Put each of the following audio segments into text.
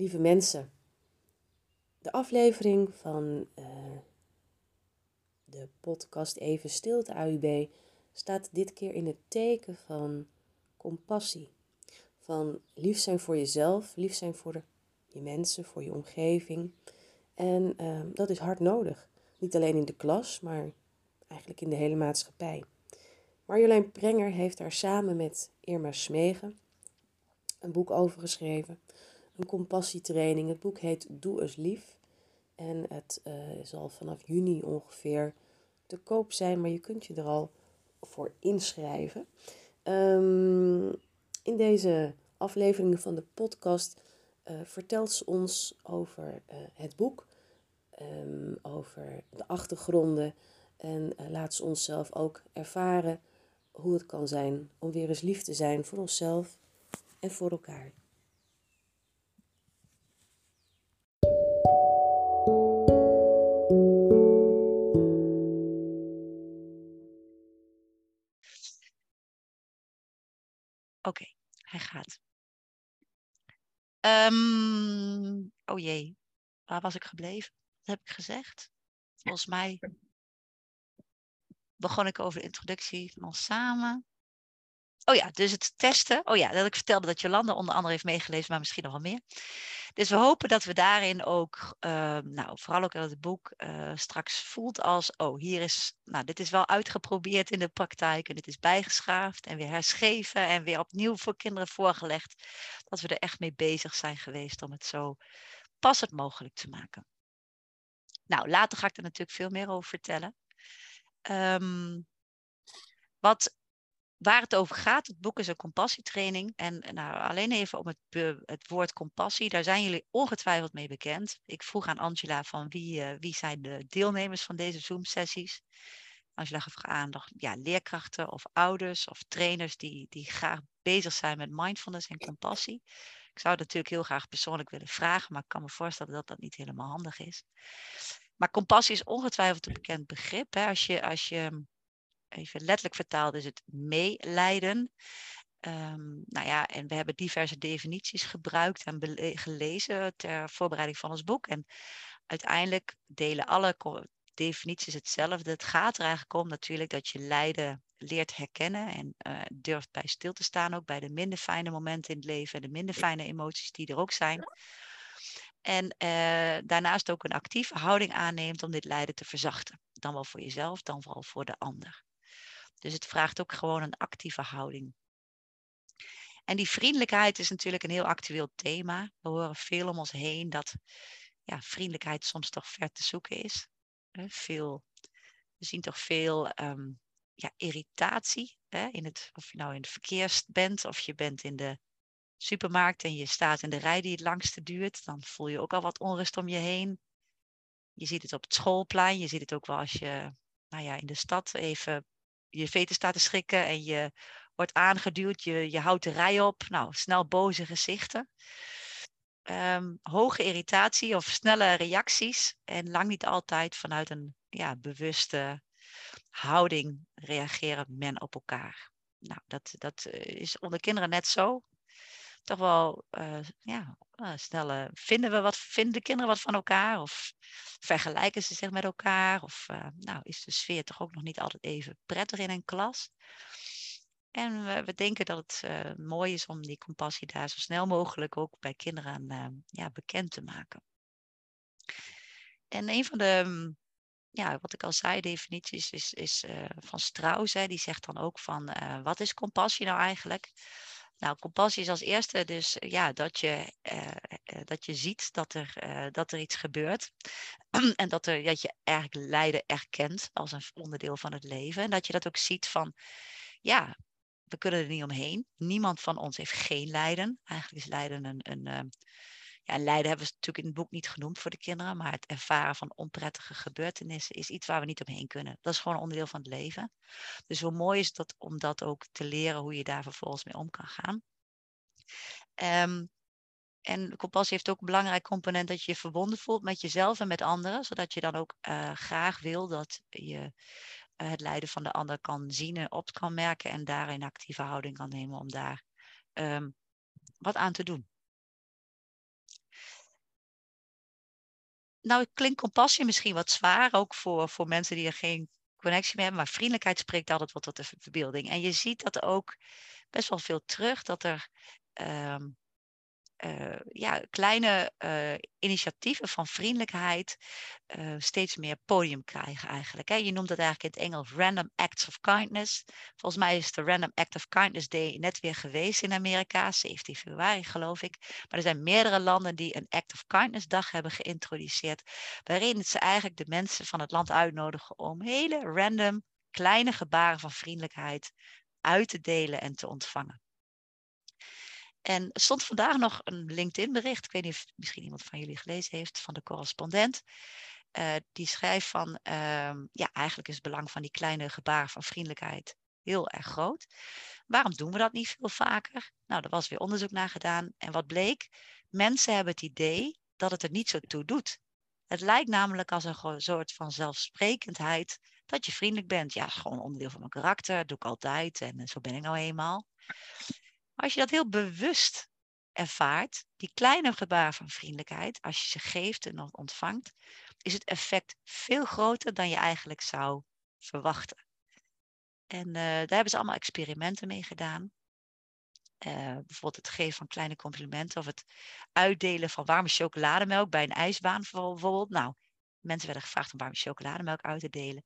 lieve mensen. De aflevering van uh, de podcast Even Stilte AUB staat dit keer in het teken van compassie. Van lief zijn voor jezelf, lief zijn voor de, je mensen, voor je omgeving. En uh, dat is hard nodig. Niet alleen in de klas, maar eigenlijk in de hele maatschappij. Marjolein Prenger heeft daar samen met Irma Smegen een boek over geschreven. Een compassietraining. Het boek heet Doe eens lief. En het uh, zal vanaf juni ongeveer te koop zijn, maar je kunt je er al voor inschrijven. Um, in deze aflevering van de podcast uh, vertelt ze ons over uh, het boek, um, over de achtergronden en laat ze onszelf ook ervaren hoe het kan zijn om weer eens lief te zijn voor onszelf en voor elkaar. Oké, hij gaat. Um, oh jee, waar was ik gebleven? Wat heb ik gezegd? Volgens mij begon ik over de introductie van ons samen. Oh ja, dus het testen. Oh ja, dat ik vertelde dat Jolanda onder andere heeft meegelezen, maar misschien nog wel meer. Dus we hopen dat we daarin ook, uh, nou, vooral ook in het boek, uh, straks voelt als, oh, hier is, nou, dit is wel uitgeprobeerd in de praktijk en dit is bijgeschaafd en weer herschreven en weer opnieuw voor kinderen voorgelegd. Dat we er echt mee bezig zijn geweest om het zo passend mogelijk te maken. Nou, later ga ik er natuurlijk veel meer over vertellen. Um, wat waar het over gaat, het boek is een compassietraining. En nou, alleen even om het, het, woord compassie, daar zijn jullie ongetwijfeld mee bekend. Ik vroeg aan Angela van wie, uh, wie zijn de deelnemers van deze Zoom-sessies. Angela gaf aan ja, leerkrachten of ouders of trainers die, die graag bezig zijn met mindfulness en compassie. Ik zou het natuurlijk heel graag persoonlijk willen vragen, maar ik kan me voorstellen dat dat niet helemaal handig is. Maar compassie is ongetwijfeld een bekend begrip. Hè? Als je, als je even letterlijk vertaald is het meelijden. Um, nou ja, en we hebben diverse definities gebruikt en gelezen ter voorbereiding van ons boek. En uiteindelijk delen alle definities hetzelfde. Het gaat er eigenlijk om natuurlijk dat je lijden leert herkennen en uh, durft bij stil te staan, ook bij de minder fijne momenten in het leven en de minder fijne emoties die er ook zijn. En uh, daarnaast ook een actieve houding aanneemt om dit lijden te verzachten. Dan wel voor jezelf, dan wel voor de ander. Dus het vraagt ook gewoon een actieve houding. En die vriendelijkheid is natuurlijk een heel actueel thema. We horen veel om ons heen dat ja, vriendelijkheid soms toch ver te zoeken is. Veel, we zien toch veel um, ja, irritatie. Hè? In het, of je nou in het verkeer bent of je bent in de supermarkt en je staat in de rij die het langste duurt. Dan voel je ook al wat onrust om je heen. Je ziet het op het schoolplein. Je ziet het ook wel als je nou ja, in de stad even je veten staat te schrikken en je wordt aangeduwd, je, je houdt de rij op. Nou, snel boze gezichten. Um, hoge irritatie of snelle reacties en lang niet altijd vanuit een ja, bewuste houding reageren men op elkaar. Nou, dat, dat eh, is onder kinderen net zo toch wel uh, ja, uh, snelle. Vinden, we wat, vinden de kinderen wat van elkaar? Of vergelijken ze zich met elkaar? Of uh, nou, is de sfeer toch ook nog niet altijd even prettig in een klas? En we, denken dat het mooi is om die compassie daar zo snel mogelijk ook bij kinderen ja, bekend te maken. En een van de, mm, ja, wat ik al zei, definities is, is van Strauss. Die zegt dan ook van, wat is compassie nou eigenlijk? Nou, compassie is als eerste dus eh, ja, dat, je, uh, dat je ziet dat er, uh, dat er iets gebeurt. en dat, er, dat je eigenlijk lijden erkent als een onderdeel van het leven. En dat je dat ook ziet van, ja, we kunnen er niet omheen. Niemand van ons heeft geen lijden. Eigenlijk is lijden een, een, ja, lijden hebben we natuurlijk in het boek niet genoemd voor de kinderen, maar het ervaren van onprettige gebeurtenissen is iets waar we niet omheen kunnen. Dat is gewoon een onderdeel van het leven. Dus hoe mooi is dat om dat ook te leren hoe je daar vervolgens mee om kan gaan. Um, en compassie heeft ook een belangrijk component dat je je verbonden voelt met jezelf en met anderen, zodat je dan ook uh, graag wil dat je uh, het lijden van de ander kan zien en op kan merken en daarin actieve houding kan nemen om daar um, wat aan te doen. Nou, klinkt compassie misschien wat zwaar, ook voor, voor mensen die er geen connectie mee hebben. Maar vriendelijkheid spreekt altijd wat tot de verbeelding. En je ziet dat ook best wel veel terug, dat er ehm, uh, ja, kleine uh, initiatieven van vriendelijkheid uh, steeds meer podium krijgen eigenlijk. Hè. Je noemt dat eigenlijk in het Engels random acts of kindness. Volgens mij is de Random Act of Kindness Day net weer geweest in Amerika, 17 februari geloof ik. Maar er zijn meerdere landen die een Act of Kindness dag hebben geïntroduceerd, waarin ze eigenlijk de mensen van het land uitnodigen om hele random kleine gebaren van vriendelijkheid uit te delen en te ontvangen. En er stond vandaag nog een LinkedIn-bericht. Ik weet niet of misschien iemand van jullie gelezen heeft, van de correspondent. Uh, die schrijft van, uh, ja, eigenlijk is het belang van die kleine gebaren van vriendelijkheid heel erg groot. Waarom doen we dat niet veel vaker? Nou, er was weer onderzoek naar gedaan. En wat bleek? Mensen hebben het idee dat het er niet zo toe doet. Het lijkt namelijk als een soort van zelfsprekendheid dat je vriendelijk bent. Ja, gewoon onderdeel van mijn karakter, dat doe ik altijd en zo ben ik nou eenmaal als je dat heel bewust ervaart, die kleine gebaren van vriendelijkheid, als je ze geeft en ontvangt, is het effect veel groter dan je eigenlijk zou verwachten. En uh, daar hebben ze allemaal experimenten mee gedaan. Uh, bijvoorbeeld het geven van kleine complimenten of het uitdelen van warme chocolademelk bij een ijsbaan bijvoorbeeld. Nou, Mensen werden gevraagd om warme chocolademelk uit te delen.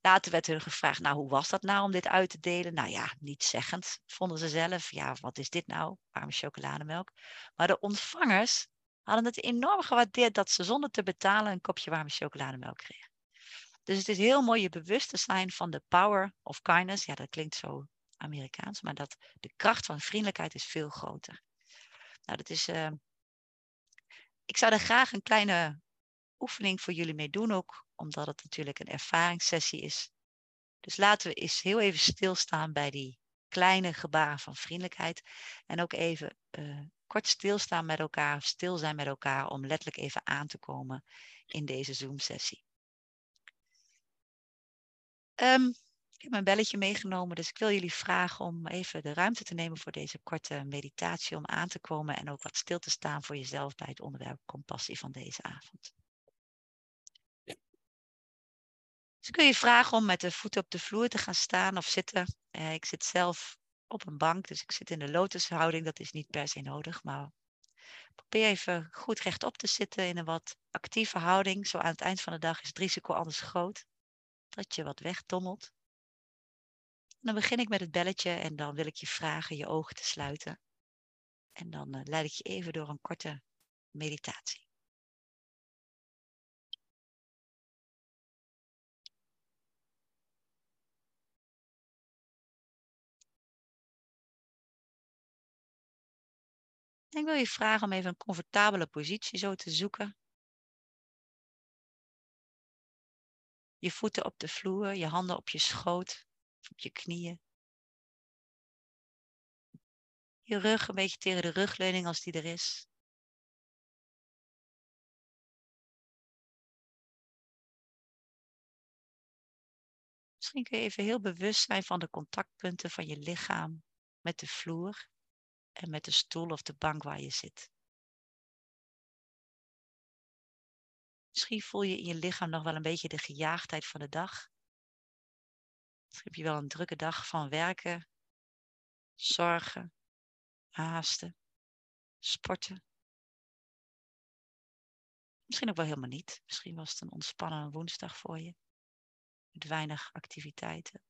Later werd hun gevraagd, nou, hoe was dat nou om dit uit te delen? Nou ja, niet zeggend, vonden ze zelf. Ja, wat is dit nou? Warme chocolademelk. Maar de ontvangers hadden het enorm gewaardeerd dat ze zonder te betalen een kopje warme chocolademelk kregen. Dus het is heel mooi je bewust te zijn van de power of kindness. Ja, dat klinkt zo Amerikaans, maar dat de kracht van vriendelijkheid is veel groter. Nou, dat is. Uh, ik zou er graag een kleine oefening voor jullie mee doen ook, omdat het natuurlijk een ervaringssessie is. Dus laten we eens heel even stilstaan bij die kleine gebaren van vriendelijkheid. En ook even uh, kort stilstaan met elkaar, stil zijn met elkaar om letterlijk even aan te komen in deze Zoom-sessie. Um, ik heb mijn belletje meegenomen, dus ik wil jullie vragen om even de ruimte te nemen voor deze korte meditatie om aan te komen en ook wat stil te staan voor jezelf bij het onderwerp compassie van deze avond. Dus kun je vragen om met de voeten op de vloer te gaan staan of zitten. Eh, ik zit zelf op een bank, dus ik zit in de lotushouding. Dat is niet per se nodig, maar probeer even goed rechtop te zitten in een wat actieve houding. Zo aan het eind van de dag is het risico anders groot dat je wat wegdommelt. dan begin ik met het belletje en dan wil ik je vragen je ogen te sluiten. En dan uh, leid ik je even door een korte meditatie. Ik wil je vragen om even een comfortabele positie zo te zoeken. Je voeten op de vloer, je handen op je schoot, op je knieën. Je rug een beetje tegen de rugleuning als die er is. Misschien kun je even heel bewust zijn van de contactpunten van je lichaam met de vloer en met de stoel of de bank waar je zit. Misschien voel je in je lichaam nog wel een beetje de gejaagdheid van de dag. Misschien heb je wel een drukke dag van werken, zorgen, haasten, sporten. Misschien ook wel helemaal niet. Misschien was het een ontspannen woensdag voor je. Met weinig activiteiten.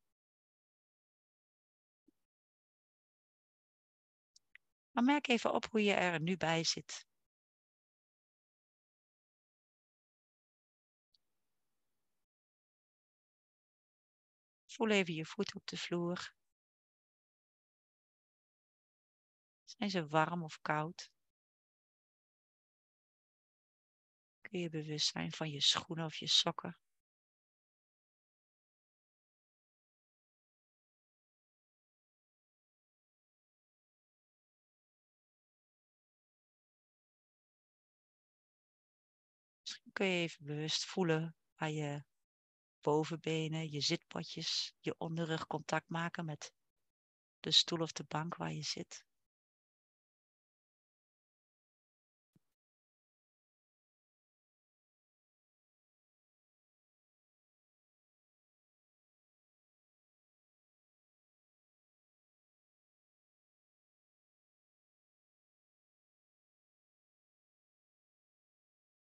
Maar merk even op hoe je er nu bij zit. Voel even je voet op de vloer. Zijn ze warm of koud? Kun je bewust zijn van je schoenen of je sokken? Kun je even bewust voelen waar je bovenbenen, je zitpotjes, je onderrug contact maken met de stoel of de bank waar je zit.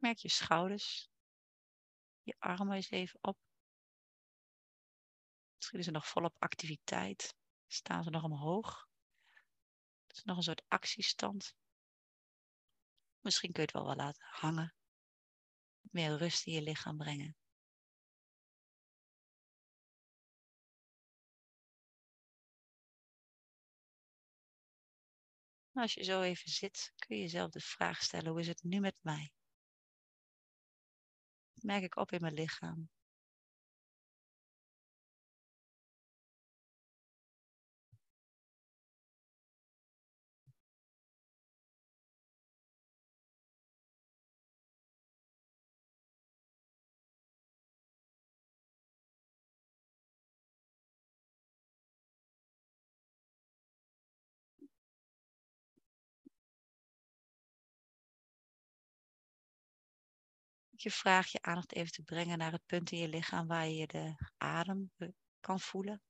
Merk je schouders. Je armen eens even op. Misschien is er nog volop activiteit. Staan ze nog omhoog? Het is nog een soort actiestand. Misschien kun je het wel wel laten hangen. Meer rust in je lichaam brengen. Als je zo even zit, kun je jezelf de vraag stellen: hoe is het nu met mij? Merk ik op in mijn lichaam? Je vraagt je aandacht even te brengen naar het punt in je lichaam waar je de adem kan voelen.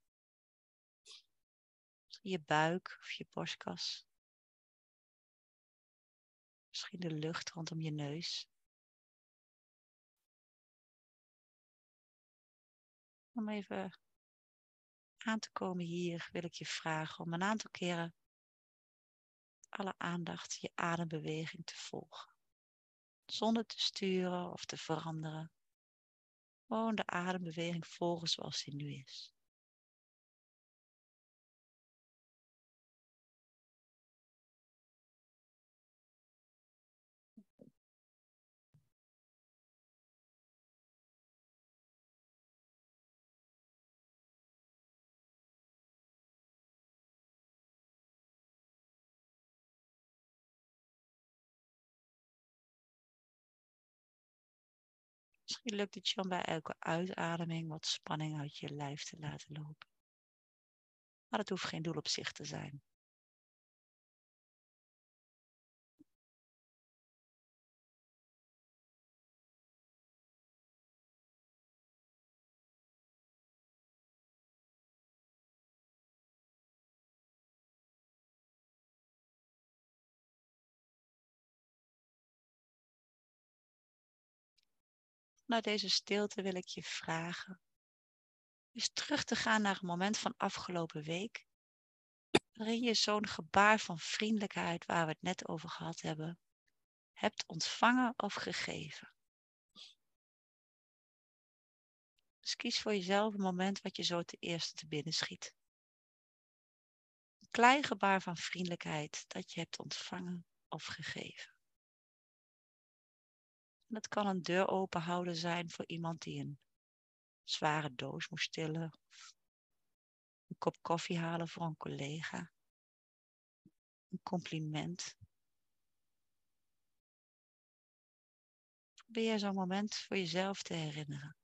Je buik of je borstkas. Misschien de lucht rondom je neus. Om even aan te komen hier wil ik je vragen om een aantal keren alle aandacht je adembeweging te volgen zonder te sturen of te veranderen. Gewoon de adembeweging volgen zoals die nu is. Misschien lukt het je om bij elke uitademing wat spanning uit je lijf te laten lopen. Maar het hoeft geen doel op zich te zijn. Naar deze stilte wil ik je vragen. Eens terug te gaan naar een moment van afgelopen week. Waarin je zo'n gebaar van vriendelijkheid, waar we het net over gehad hebben, hebt ontvangen of gegeven. Dus kies voor jezelf een moment wat je zo te eerste te binnen schiet. Een klein gebaar van vriendelijkheid dat je hebt ontvangen of gegeven. Dat kan een deur openhouden zijn voor iemand die een zware doos moest tillen. Of een kop koffie halen voor een collega. Een compliment. Probeer zo'n moment voor jezelf te herinneren.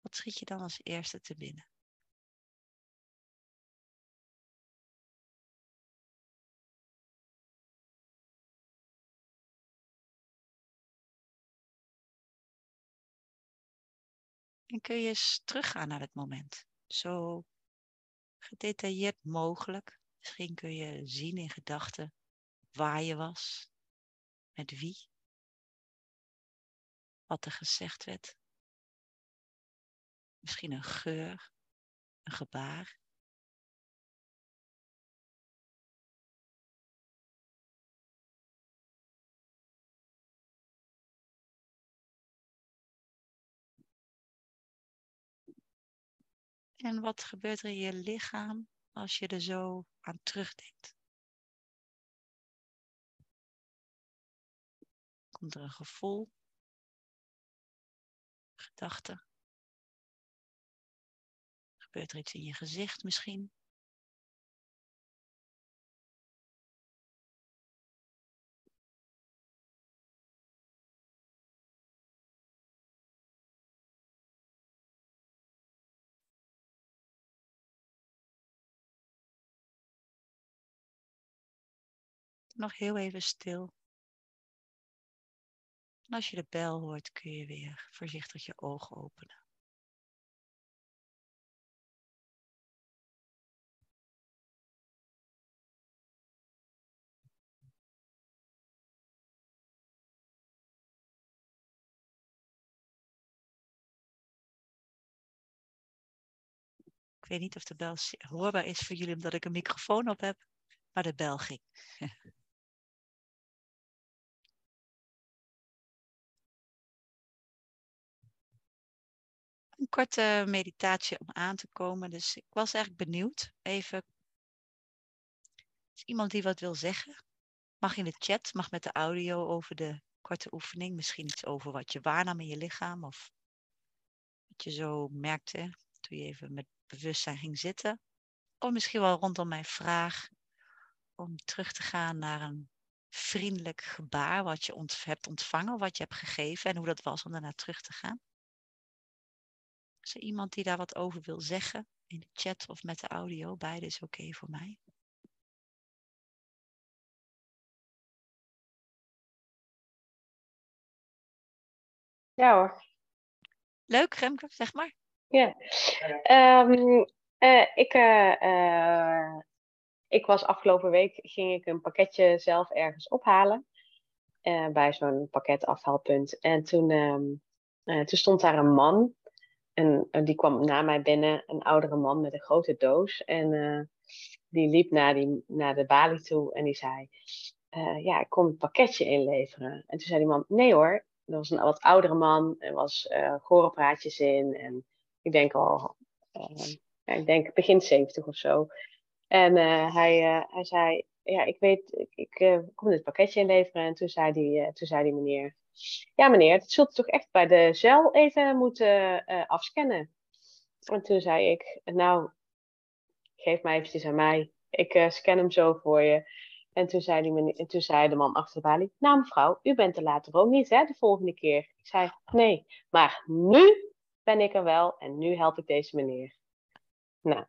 Wat schiet je dan als eerste te binnen? En kun je eens teruggaan naar het moment. Zo gedetailleerd mogelijk. Misschien kun je zien in gedachten waar je was, met wie, wat er gezegd werd. Misschien een geur, een gebaar. En wat gebeurt er in je lichaam als je er zo aan terugdenkt? Komt er een gevoel? Gedachte? Gebeurt er iets in je gezicht misschien? nog heel even stil. Als je de bel hoort, kun je weer voorzichtig je ogen openen. Ik weet niet of de bel hoorbaar is voor jullie omdat ik een microfoon op heb, maar de bel ging. een korte meditatie om aan te komen. Dus ik was eigenlijk benieuwd. Even. Is iemand die wat wil zeggen? Mag in de chat, mag met de audio over de korte oefening. Misschien iets over wat je waarnam in je lichaam. Of wat je zo merkte toen je even met bewustzijn ging zitten. Of misschien wel rondom mijn vraag om terug te gaan naar een vriendelijk gebaar wat je hebt ontvangen, wat je hebt gegeven en hoe dat was om daarna terug te gaan. Is er iemand die daar wat over wil zeggen in de chat of met de audio? Beide is oké voor mij. Ja hoor. Leuk, Remke, zeg maar. Ja. Um, ik, uh, ik was afgelopen week, ging ik een pakketje zelf ergens ophalen. bij zo'n pakketafhaalpunt. En toen, um, toen stond daar een man en die kwam na mij binnen, een oudere man met een grote doos. En uh, die liep naar, die, naar de balie toe en die zei: uh, Ja, ik kom het pakketje inleveren. En toen zei die man: Nee hoor. Dat was een wat oudere man. Er was uh, gorenpraatjes in. En ik denk al, ik denk begin 70 of zo. En hij, hij zei: Ja, ik weet, ik, ik kom dit pakketje inleveren. En toen zei die, toen zei die meneer: ja meneer, dat zult u toch echt bij de cel even moeten uh, afscannen. En toen zei ik, nou, geef mij eventjes aan mij. Ik scan hem zo voor je. En toen zei, die meneer, en toen zei de man achter de balie, nou mevrouw, u bent er later ook niet, hè, de volgende keer. Ik zei, nee, maar nu ben ik er wel en nu help ik deze meneer. Nou,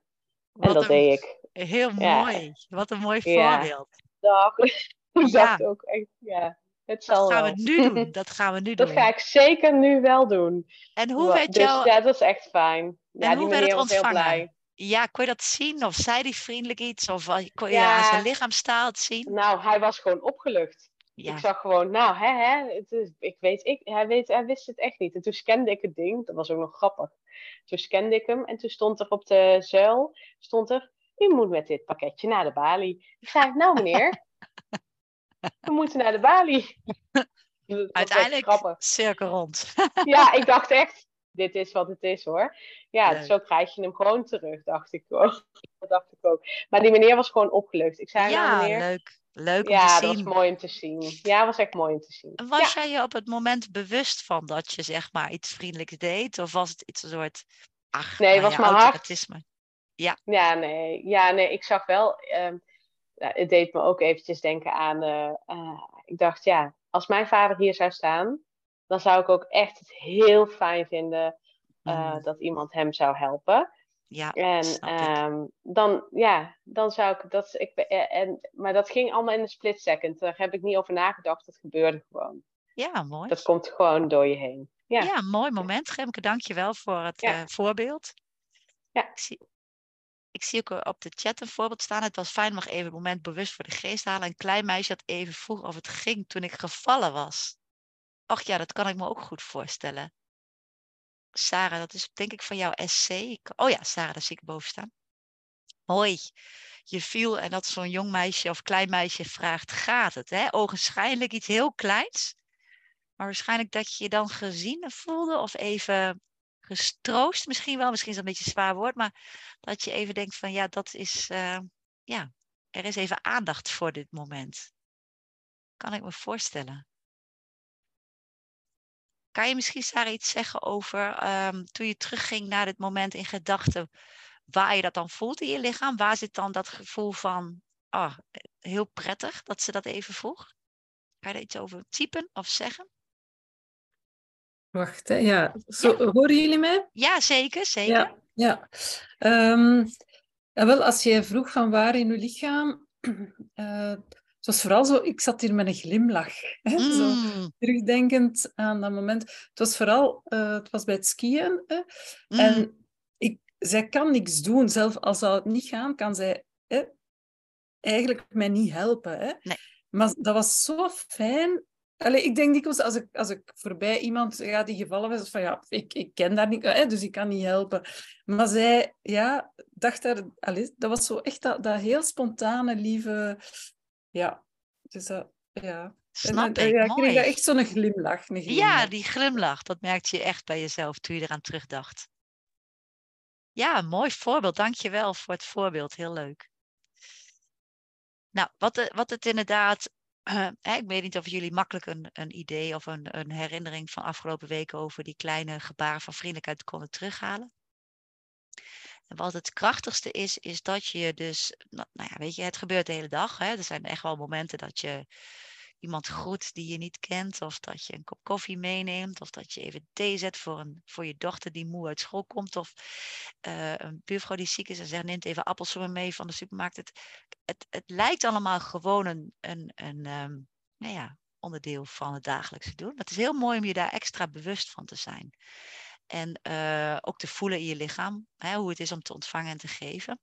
en dat deed ik. Heel mooi. Wat een mooi voorbeeld. Ja, ik dacht ook echt, ja. Het dat gaan we nu doen. Dat gaan we nu doen. Dat ga ik zeker nu wel doen. En hoe werd dus, jou... Ja, dat is echt fijn. Ja, en hoe werd het ontvangen? Heel blij. Ja, kon je dat zien? Of zei hij vriendelijk iets? Of kon je ja, aan zijn lichaamstaal het zien? Nou, hij was gewoon opgelucht. Ja. Ik zag gewoon, nou, hè, hè, het is, ik weet, ik, hij, weet, hij wist het echt niet. En toen scande ik het ding, dat was ook nog grappig. Toen scande ik hem en toen stond er op de zuil, stond er, u moet met dit pakketje naar de balie. Ik zei, nou meneer, we moeten naar de balie. Uiteindelijk cirkel rond. ja, ik dacht echt, dit is wat het is hoor. Ja, zo krijg je hem gewoon terug, dacht ik ook. Dat dacht ik ook. Maar die meneer was gewoon opgelucht. Ik zei, ja, nou, meneer, leuk. Leuk om ja, te zien. dat was mooi om te zien. Ja, was echt mooi om te zien. Was ja. jij je op het moment bewust van dat je zeg maar iets vriendelijks deed? Of was het iets een soort, ach, nee, was ja, mijn? Hart. Ja. Ja, nee. Ja, nee, ik zag wel... Um, het deed me ook eventjes denken aan... Uh, uh, ik dacht, ja, als mijn vader hier zou staan, dan zou ik ook echt het heel fijn vinden uh, mm. dat iemand hem zou helpen. Ja, en um, dan, ja, dan zou ik dat. Ik, en, maar dat ging allemaal in een split second. Daar heb ik niet over nagedacht. Dat gebeurde gewoon. Ja, mooi. Dat komt gewoon door je heen. Ja, ja mooi moment. Gemke, dank je wel voor het ja. voorbeeld. Ja. Ik zie, ik zie ook op de chat een voorbeeld staan. Het was fijn, mag even het moment bewust voor de geest halen. Een klein meisje had even vroeg of het ging toen ik gevallen was. Och ja, dat kan ik me ook goed voorstellen. Sarah, dat is denk ik van jouw SC. Oh ja, Sarah, daar zie ik boven staan. Hoi, je viel en dat zo'n jong meisje of klein meisje vraagt, gaat het? Hè? Ogenschijnlijk iets heel kleins. Maar waarschijnlijk dat je je dan gezien voelde of even gestroost misschien wel. Misschien is dat een beetje een zwaar woord, maar dat je even denkt van ja, dat is, uh, ja, er is even aandacht voor dit moment. Kan ik me voorstellen. Kan je misschien, Sarah, iets zeggen over um, toen je terugging naar dit moment in gedachten, waar je dat dan voelt in je lichaam? Waar zit dan dat gevoel van, oh, heel prettig dat ze dat even vroeg? Kan je daar iets over typen of zeggen? Wacht, hè. ja. Zo, ja. Horen jullie mij? Ja, zeker, zeker. Ja, ja. Um, ja wel, als je vroeg van waar in je lichaam, uh, het was vooral zo, ik zat hier met een glimlach. Hè? Mm. Zo, terugdenkend aan dat moment. Het was vooral, uh, het was bij het skiën. Hè? Mm. En ik, zij kan niks doen. Zelf als zou het niet gaan, kan zij hè, eigenlijk mij niet helpen. Hè? Nee. Maar dat was zo fijn Allee, ik denk dikwijls als ik, als ik voorbij iemand ga die gevallen was, van ja, ik, ik ken daar niet, hè, dus ik kan niet helpen. Maar zij, ja, dacht daar, allee, dat was zo echt dat, dat heel spontane, lieve, ja. Dus dat, ja. Snap en, ik, ja, kreeg echt zo'n glimlach, Ja, die glimlach, dat merkte je echt bij jezelf toen je eraan terugdacht. Ja, mooi voorbeeld. Dank je wel voor het voorbeeld. Heel leuk. Nou, wat, de- wat het inderdaad. Eh, ik weet niet of jullie makkelijk een, een idee of een, een herinnering van afgelopen weken over die kleine gebaren van vriendelijkheid konden terughalen. En wat het krachtigste is, is dat je dus, nou, nou ja, weet je, het gebeurt de hele dag. Hè? Er zijn echt wel momenten dat je iemand groet die je niet kent, of dat je een kop koffie meeneemt, of dat je even thee zet voor, een, voor je dochter die moe uit school komt, of eh, een buurvrouw die ziek is en zegt, neemt even appelsommen mee van de supermarkt. Het, het, het lijkt allemaal gewoon een, een, een ehm, nou ja, onderdeel van het dagelijkse doen. Het is heel mooi om je daar extra bewust van te zijn. En eh, ook te voelen in je lichaam, hè, hoe het is om te ontvangen en te geven.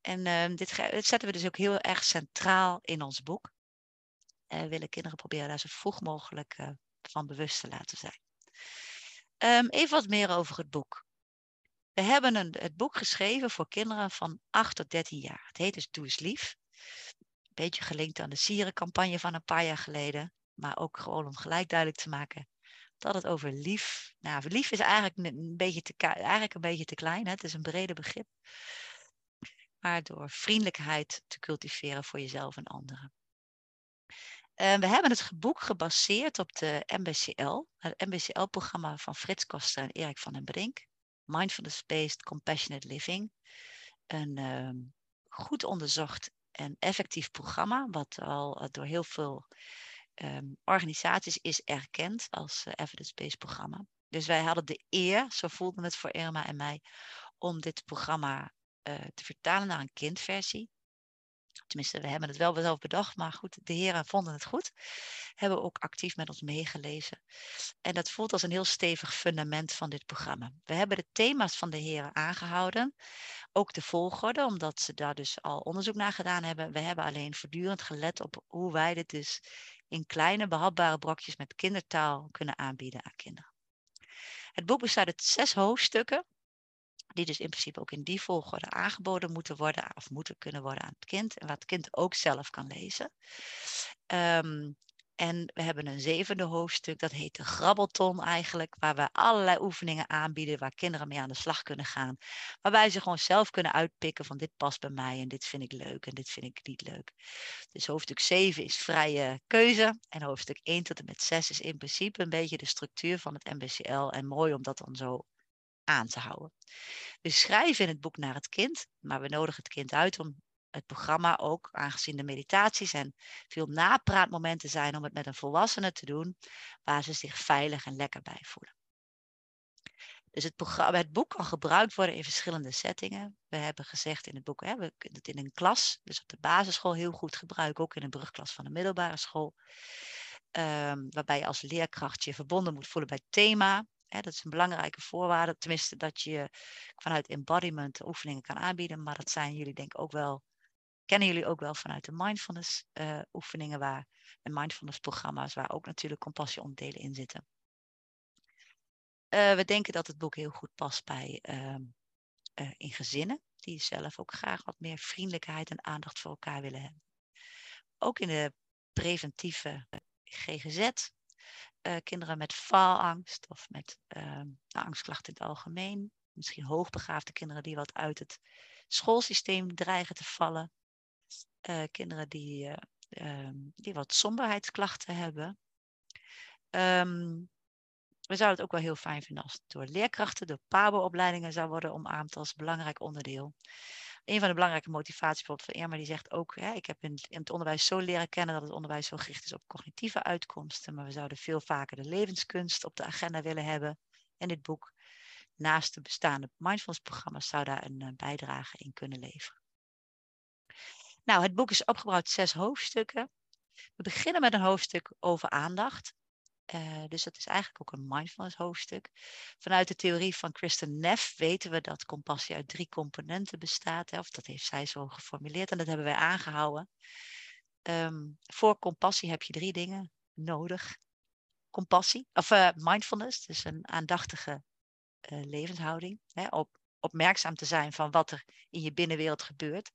En ehm, dit, dit zetten we dus ook heel erg centraal in ons boek. Eh, willen kinderen proberen daar zo vroeg mogelijk eh, van bewust te laten zijn. Ehm, even wat meer over het boek. We hebben een, het boek geschreven voor kinderen van 8 tot 13 jaar. Het heet dus Doe eens lief. Een beetje gelinkt aan de sierencampagne van een paar jaar geleden. Maar ook gewoon om gelijk duidelijk te maken dat het over lief. Nou, lief is eigenlijk een, beetje te, eigenlijk een beetje te klein. Hè? Het is een breder begrip. Maar door vriendelijkheid te cultiveren voor jezelf en anderen. Eh, we hebben het boek gebaseerd op de MBCL, het MBCL-programma van Frits Koster en Erik van den Brink. Mindfulness-Based Compassionate Living. Een ehm, goed onderzocht en effectief programma, wat al eh, door heel veel ehm, organisaties is erkend als eh, evidence-based programma. Dus wij hadden de eer, zo voelde het voor Irma en mij, om dit programma te vertalen naar een kindversie. Tenminste, we hebben het wel zelf bedacht, maar goed, de heren vonden het goed. Hebben ook actief met ons meegelezen. En dat voelt als een heel stevig fundament van dit programma. We hebben de thema's van de heren aangehouden. Ook de volgorde, omdat ze daar dus al onderzoek naar gedaan hebben. We hebben alleen voortdurend gelet op hoe wij dit dus in kleine behapbare brokjes met kindertaal kunnen aanbieden aan kinderen. Het boek bestaat uit zes hoofdstukken die dus in principe ook in die volgorde aangeboden moeten worden of moeten kunnen worden aan het kind en wat het kind ook zelf kan lezen. Ehm, en we hebben een zevende hoofdstuk, dat heet de grabbelton eigenlijk, waar we allerlei oefeningen aanbieden waar kinderen mee aan de slag kunnen gaan. Waarbij ze gewoon zelf kunnen uitpikken van dit past bij mij en dit vind ik leuk en dit vind ik niet leuk. Dus hoofdstuk 7 is vrije keuze en hoofdstuk 1 tot en met 6 is in principe een beetje de structuur van het MBCL en mooi om dat dan zo aan te houden. We schrijven in het boek naar het kind, maar we nodigen het kind uit om het programma ook, aangezien de meditaties en veel napraatmomenten zijn, om het met een volwassene te doen, waar ze zich veilig en lekker bij voelen. Dus het, programma, het boek kan gebruikt worden in verschillende settingen. We hebben gezegd in het boek, hè, we kunnen het in een klas, dus op de basisschool heel goed gebruiken, ook in een brugklas van de middelbare school. Ehm, waarbij je als leerkracht je verbonden moet voelen bij het thema. Dat is een belangrijke voorwaarde, tenminste dat je vanuit embodiment oefeningen kan aanbieden. Maar dat zijn jullie denk ik ook wel, kennen jullie ook wel vanuit de mindfulness eh, oefeningen waar, en mindfulness programma's waar ook natuurlijk compassieonderdelen in zitten. Uh, we denken dat het boek heel goed past bij uh, uh, in gezinnen die zelf ook graag wat meer vriendelijkheid en aandacht voor elkaar willen hebben. Ook in de preventieve GGZ, uh, kinderen met faalangst of met uh, angstklachten in het algemeen. Misschien hoogbegaafde kinderen die wat uit het schoolsysteem dreigen te vallen. Uh, kinderen die, um, die wat somberheidsklachten hebben. Um, we zouden het ook wel heel fijn vinden als het door leerkrachten, door PABO-opleidingen zou worden omarmd als belangrijk onderdeel. Een van de belangrijke motivaties bijvoorbeeld van Irma, die zegt ook, hè, ik heb in, in, het onderwijs zo leren kennen dat het onderwijs zo gericht is op cognitieve uitkomsten, maar we zouden veel vaker de levenskunst op de agenda willen hebben. En dit boek, naast de bestaande mindfulness-programma's, zou daar een, een bijdrage in kunnen leveren. Nou, het boek is opgebouwd zes hoofdstukken. We beginnen met een hoofdstuk over aandacht. Uh, dus dat is eigenlijk ook een mindfulness hoofdstuk. Vanuit de theorie van Kristen Neff weten we dat compassie uit drie componenten bestaat. Hè, of dat heeft zij zo geformuleerd en dat hebben wij aangehouden. Um, voor compassie heb je drie dingen. nodig. Compassie, of uh, mindfulness, dus een aandachtige uh, levenshouding. Hè, op, opmerkzaam te zijn van wat er in je binnenwereld gebeurt.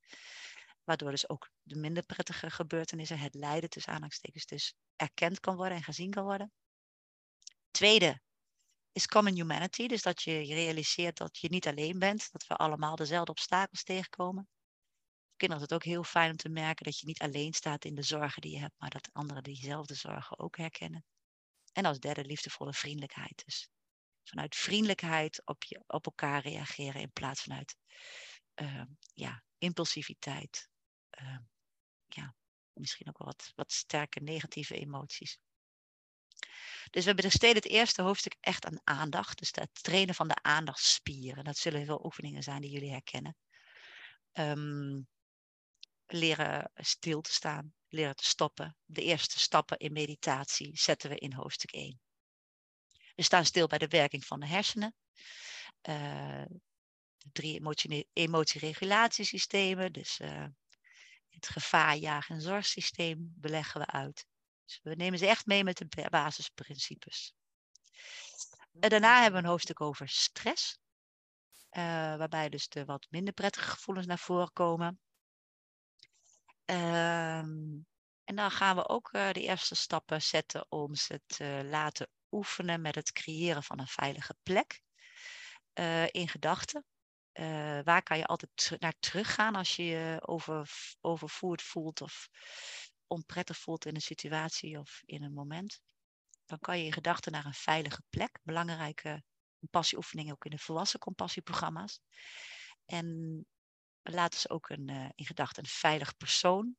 Waardoor dus ook de minder prettige gebeurtenissen, het lijden tussen aanhalingstekens, dus erkend kan worden en gezien kan worden. Tweede is common humanity, dus dat je realiseert dat je niet alleen bent, dat we allemaal dezelfde obstakels tegenkomen. Kinderen is het ook heel fijn om te merken dat je niet alleen staat in de zorgen die je hebt, maar dat anderen diezelfde zorgen ook herkennen. En als derde liefdevolle vriendelijkheid. Dus vanuit vriendelijkheid op, op elkaar reageren in plaats vanuit uh, ja, impulsiviteit. Uh, ja, misschien ook wel wat, wat sterke negatieve emoties. Dus we besteden het eerste hoofdstuk echt aan aandacht. Dus het trainen van de aandachtspieren. Dat zullen veel oefeningen zijn die jullie herkennen. Um, leren stil te staan, leren te stoppen. De eerste stappen in meditatie zetten we in hoofdstuk 1. We staan stil bij de werking van de hersenen. Uh, de drie emotie emotieregulatiesystemen, dus uh, het gevaar, jaag- en zorgsysteem beleggen we uit. Dus we nemen ze echt mee met de basisprincipes. En daarna hebben we een hoofdstuk over stress. Uh, waarbij dus de wat minder prettige gevoelens naar voren komen. Um, en dan gaan we ook uh, de eerste stappen zetten om ze te laten oefenen met het creëren van een veilige plek uh, in gedachten. Waar kan je altijd naar teruggaan als je je over, overvoerd voelt of onprettig voelt in een situatie of in een moment? Dan kan je in gedachten naar een veilige plek. Belangrijke compassieoefeningen ook in de volwassen compassieprogramma's. En laten ze ook een, uh, in gedachten een veilig persoon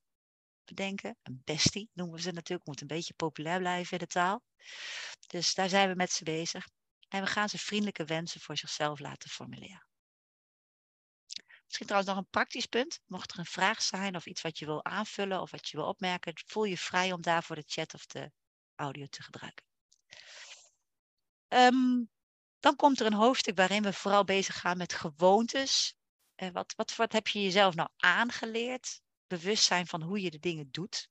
bedenken. Een bestie noemen we ze natuurlijk. Moet een beetje populair blijven in de taal. Dus daar zijn we met ze bezig. En we gaan ze vriendelijke wensen voor zichzelf laten formuleren. Misschien trouwens nog een praktisch punt. Mocht er een vraag zijn of iets wat je wil aanvullen of wat je wil opmerken, voel je vrij om daarvoor de chat of de audio te gebruiken. Um, dan komt er een hoofdstuk waarin we vooral bezig gaan met gewoontes. Uh, wat, wat, wat heb je jezelf nou aangeleerd? Bewustzijn van hoe je de dingen doet.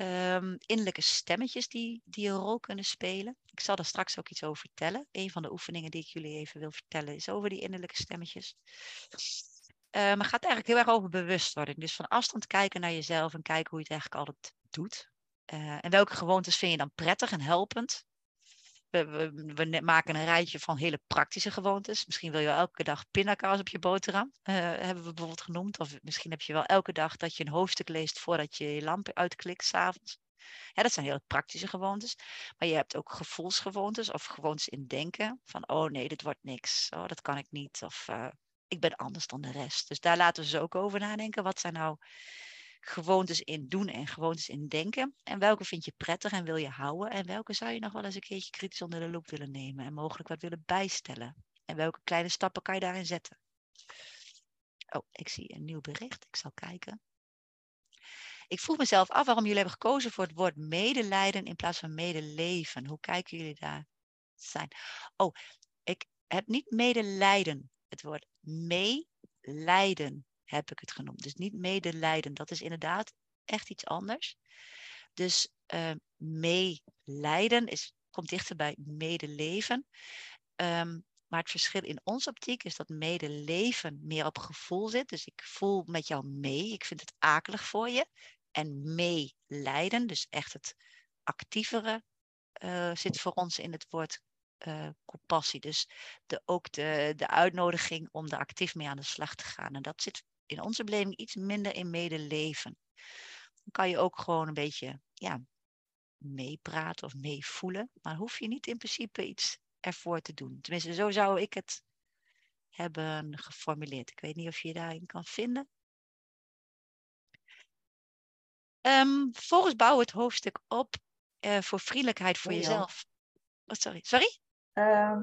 Um, innerlijke stemmetjes die, die een rol kunnen spelen. Ik zal daar straks ook iets over vertellen. Een van de oefeningen die ik jullie even wil vertellen is over die innerlijke stemmetjes. Maar het gaat eigenlijk heel erg over bewustwording. Dus van afstand kijken naar jezelf en kijken hoe je het eigenlijk altijd doet. Uh, en welke gewoontes vind je dan prettig en helpend? We, maken een rijtje van hele praktische gewoontes. Misschien wil je elke dag pindakaas op je boterham, uh, hebben we bijvoorbeeld genoemd. Of misschien heb je wel elke dag dat je een hoofdstuk leest voordat je je lamp uitklikt s'avonds. Ja, dat zijn hele praktische gewoontes. Maar je hebt ook gevoelsgewoontes of gewoontes in denken. Van, oh nee, dit wordt niks. Oh, dat kan ik niet. Of uh, ik ben anders dan de rest. Dus daar laten we ze ook over nadenken. Wat zijn nou gewoontes in doen en gewoontes in denken. En welke vind je prettig en wil je houden? En welke zou je nog wel eens een keertje kritisch onder de loep willen nemen en mogelijk wat willen bijstellen? En welke kleine stappen kan je daarin zetten? Oh, ik zie een nieuw bericht. Ik zal kijken. Ik vroeg mezelf af waarom jullie hebben gekozen voor het woord medelijden in plaats van medeleven. Hoe kijken jullie daar zijn? Oh, ik heb niet medelijden. Het woord meelijden heb ik het genoemd. Dus niet medelijden, dat is inderdaad echt iets anders. Dus uh, meelijden is, komt dichter bij medeleven. Um, maar het verschil in onze optiek is dat medeleven meer op gevoel zit. Dus ik voel met jou mee, ik vind het akelig voor je. En meelijden, dus echt het actievere, uh, zit voor ons in het woord uh, compassie. Dus de, ook de, de uitnodiging om er actief mee aan de slag te gaan. En dat zit in onze beleving iets minder in medeleven. Dan kan je ook gewoon een beetje ja, meepraten of meevoelen. Maar hoef je niet in principe iets ervoor te doen. Tenminste, zo zou ik het hebben geformuleerd. Ik weet niet of je je daarin kan vinden. Um, vervolgens bouwen het hoofdstuk op uh, voor vriendelijkheid voor jezelf. Oh, sorry. Sorry? Uh,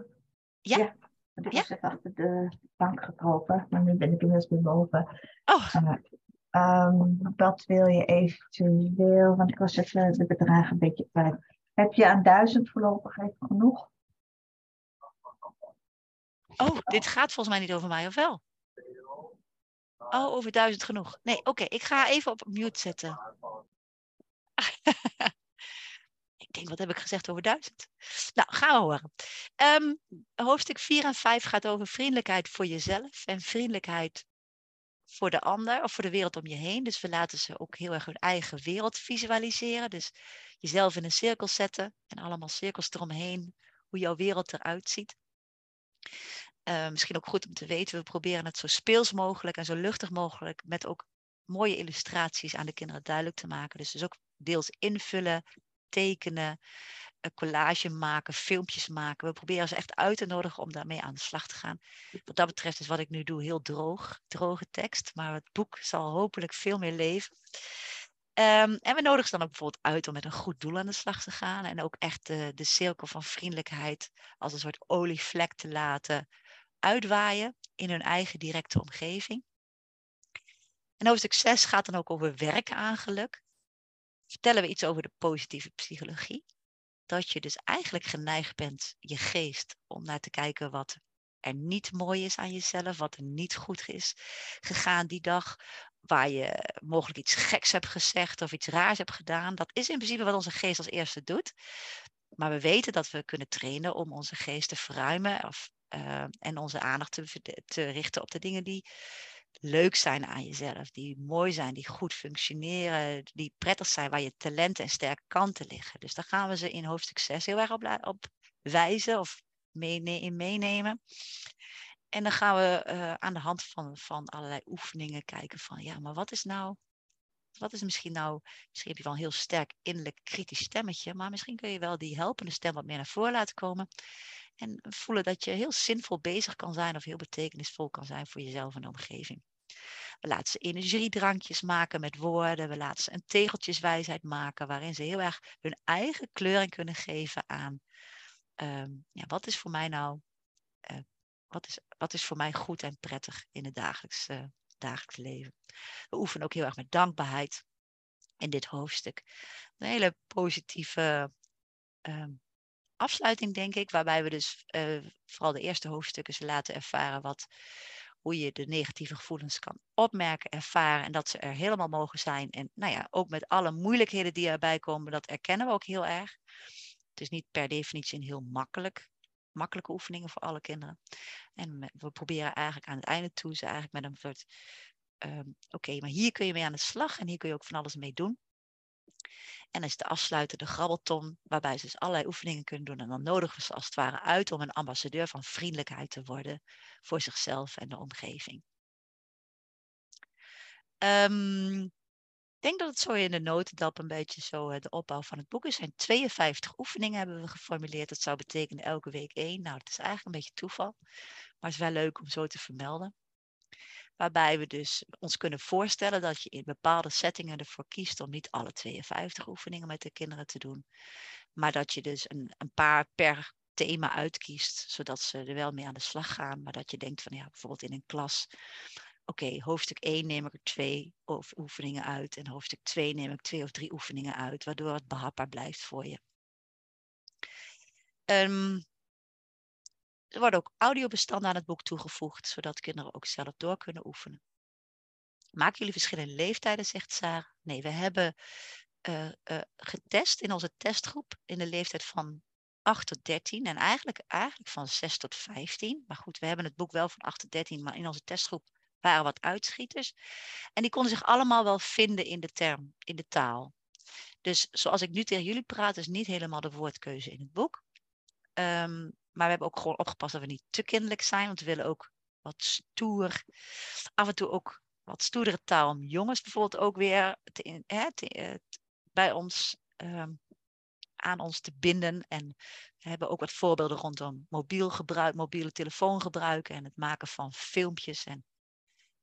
ja. ja. Ik was even achter de bank gekropen, maar nu ben ik inmiddels weer boven. Oh. Uh, um, wat wil je eventueel, want ik was even de bedragen een beetje kwijt. Heb je aan duizend voorlopig even genoeg? Oh, dit gaat volgens mij niet over mij, of wel? Oh, over duizend genoeg. Nee, oké, okay, ik ga even op mute zetten. wat heb ik gezegd over duizend? Nou, gaan we horen. Ehm, hoofdstuk 4 en 5 gaat over vriendelijkheid voor jezelf en vriendelijkheid voor de ander of voor de wereld om je heen. Dus we laten ze ook heel erg hun eigen wereld visualiseren. Dus jezelf in een cirkel zetten en allemaal cirkels eromheen, hoe jouw wereld eruit ziet. Uh, misschien ook goed om te weten, we proberen het zo speels mogelijk en zo luchtig mogelijk met ook mooie illustraties aan de kinderen duidelijk te maken. Dus, dus ook deels invullen, tekenen, een collage maken, filmpjes maken. We proberen ze echt uit te nodigen om daarmee aan de slag te gaan. Wat dat betreft is wat ik nu doe heel droog, droge tekst, maar het boek zal hopelijk veel meer leven. Ehm, en we nodigen ze dan ook bijvoorbeeld uit om met een goed doel aan de slag te gaan. En ook echt de, de cirkel van vriendelijkheid als een soort olievlek te laten uitwaaien in hun eigen directe omgeving. En hoofdstuk 6 gaat dan ook over werken aan geluk. Vertellen we iets over de positieve psychologie. Dat je dus eigenlijk geneigd bent, je geest, om naar te kijken wat er niet mooi is aan jezelf, wat er niet goed is gegaan die dag, waar je mogelijk iets geks hebt gezegd of iets raars hebt gedaan. Dat is in principe wat onze geest als eerste doet. Maar we weten dat we kunnen trainen om onze geest te verruimen of, uh, en onze aandacht te richten op de dingen die leuk zijn aan jezelf, die mooi zijn, die goed functioneren, die prettig zijn, waar je talenten en sterke kanten liggen. Dus daar gaan we ze in hoofdstuk 6 heel erg op, op wijzen of in meenemen. En dan gaan we uh, aan de hand van, van allerlei oefeningen kijken van, ja, maar wat is nou, wat is misschien nou, misschien heb je wel een heel sterk innerlijk kritisch stemmetje, maar misschien kun je wel die helpende stem wat meer naar voren laten komen. En voelen dat je heel zinvol bezig kan zijn of heel betekenisvol kan zijn voor jezelf en de omgeving. We laten ze energiedrankjes maken met woorden. We laten ze een tegeltjeswijsheid maken waarin ze heel erg hun eigen kleuring kunnen geven aan um, ja, wat is voor mij nou, uh, wat, is, wat is voor mij goed en prettig in het dagelijks, uh, dagelijks leven. We oefenen ook heel erg met dankbaarheid in dit hoofdstuk. Een hele positieve um, afsluiting, denk ik, waarbij we dus uh, vooral de eerste hoofdstukken laten ervaren wat, hoe je de negatieve gevoelens kan opmerken, ervaren en dat ze er helemaal mogen zijn. En nou ja, ook met alle moeilijkheden die erbij komen, dat erkennen we ook heel erg. Het is niet per definitie een heel makkelijk, makkelijke oefeningen voor alle kinderen. En we proberen eigenlijk aan het einde toe ze eigenlijk met een soort, um, oké, maar hier kun je mee aan de slag en hier kun je ook van alles mee doen. En dan is de afsluiter de grabbelton, waarbij ze dus allerlei oefeningen kunnen doen. En dan nodigen ze als het ware uit om een ambassadeur van vriendelijkheid te worden voor zichzelf en de omgeving. Um, ik denk dat het zo in de notendop een beetje zo eh, de opbouw van het boek is. Er zijn 52 oefeningen hebben we geformuleerd. Dat zou betekenen elke week één. Nou, het is eigenlijk een beetje toeval. Maar het is wel leuk om zo te vermelden. Waarbij we dus ons kunnen voorstellen dat je in bepaalde settingen ervoor kiest om niet alle 52 oefeningen met de kinderen te doen. Maar dat je dus een, een paar per thema uitkiest, zodat ze er wel mee aan de slag gaan. Maar dat je denkt van ja, bijvoorbeeld in een klas. Oké, hoofdstuk 1 neem ik er twee oefeningen uit. En hoofdstuk 2 neem ik twee of drie oefeningen uit, waardoor het behapbaar blijft voor je. Um, er worden ook audiobestanden aan het boek toegevoegd, zodat kinderen ook zelf door kunnen oefenen. Maken jullie verschillende leeftijden, zegt Sarah? Nee, we hebben uh, uh, getest in onze testgroep in de leeftijd van 8 tot 13 en eigenlijk, eigenlijk van 6 tot 15. Maar goed, we hebben het boek wel van 8 tot 13, maar in onze testgroep waren wat uitschieters. En die konden zich allemaal wel vinden in de term, in de taal. Dus zoals ik nu tegen jullie praat, is niet helemaal de woordkeuze in het boek. Um, maar we hebben ook gewoon opgepast dat we niet te kinderlijk zijn. Want we willen ook wat stoer. Af en toe ook wat stoerdere taal om jongens bijvoorbeeld ook weer hè, te, eh, bij ons um, aan ons te binden. En we hebben ook wat voorbeelden rondom mobiel gebruik, mobiele telefoongebruik en het maken van filmpjes. En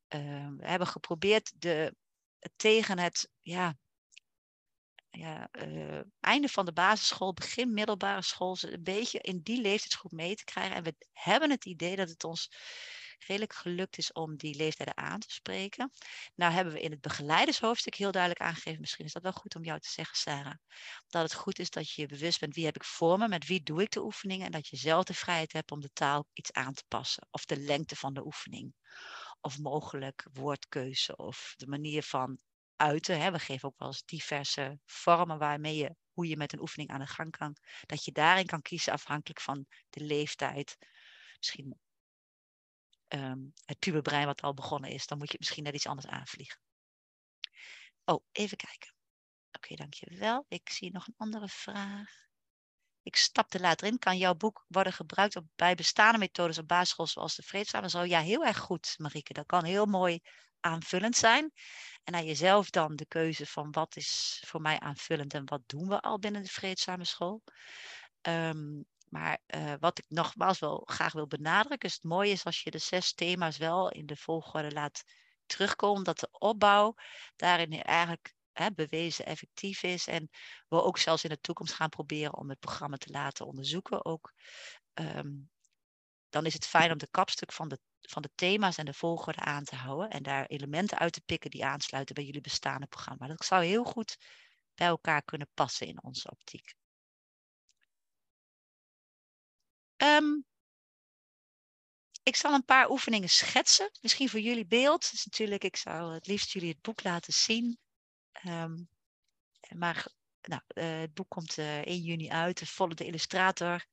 uh, we hebben geprobeerd de, tegen het ja, ja, uh, einde van de basisschool, begin middelbare school, een beetje in die leeftijdsgroep mee te krijgen. En we hebben het idee dat het ons redelijk gelukt is om die leeftijden aan te spreken. Nou hebben we in het begeleidershoofdstuk heel duidelijk aangegeven, misschien is dat wel goed om jou te zeggen, Sarah, dat het goed is dat je je bewust bent wie heb ik voor me, met wie doe ik de oefeningen en dat je zelf de vrijheid hebt om de taal iets aan te passen of de lengte van de oefening of mogelijk woordkeuze of de manier van uiten. We geven ook wel eens diverse vormen waarmee je hoe je met een oefening aan de gang kan. Dat je daarin kan kiezen afhankelijk van de leeftijd. Misschien um, het puberbrein wat al begonnen is. Dan moet je misschien net iets anders aanvliegen. Oh, even kijken. Oké, dankjewel. Ik zie nog een andere vraag. Ik stapte later in. Kan jouw boek worden gebruikt bij bestaande methodes op basisschool zoals de vreedzame zo? Ja, heel erg goed, Marieke. Dat kan heel mooi aanvullend zijn. En aan jezelf dan de keuze van wat is voor mij aanvullend en wat doen we al binnen de vreedzame school. Ehm, maar uh, wat ik nogmaals wel graag wil benadrukken, is het mooie is als je de zes thema's wel in de volgorde laat terugkomen, dat de opbouw daarin eigenlijk hè, bewezen effectief is. En we ook zelfs in de toekomst gaan proberen om het programma te laten onderzoeken. Ook, um, dan is het fijn om de kapstuk van de, van de thema's en de volgorde aan te houden. En daar elementen uit te pikken die aansluiten bij jullie bestaande programma. Dat zou heel goed bij elkaar kunnen passen in onze optiek. Um, ik zal een paar oefeningen schetsen. Misschien voor jullie beeld. Dus natuurlijk, ik zou het liefst jullie het boek laten zien. Um, maar nou, uh, het boek komt uh, 1 juni uit. De volle de illustrator.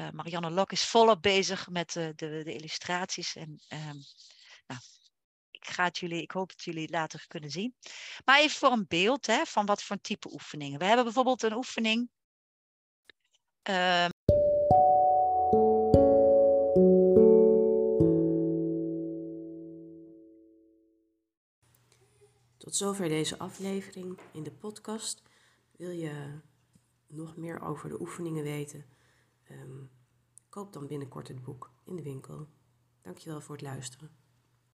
Uh, Marianne Lok is volop bezig met de, de, de illustraties. En um, nou, ik, ga het jullie, ik hoop het jullie later kunnen zien. Maar even voor een beeld hè, van wat voor type oefeningen. We hebben bijvoorbeeld een oefening. Um, Tot zover deze aflevering in de podcast. Wil je nog meer over de oefeningen weten? Um, koop dan binnenkort het boek in de winkel. Dankjewel voor het luisteren.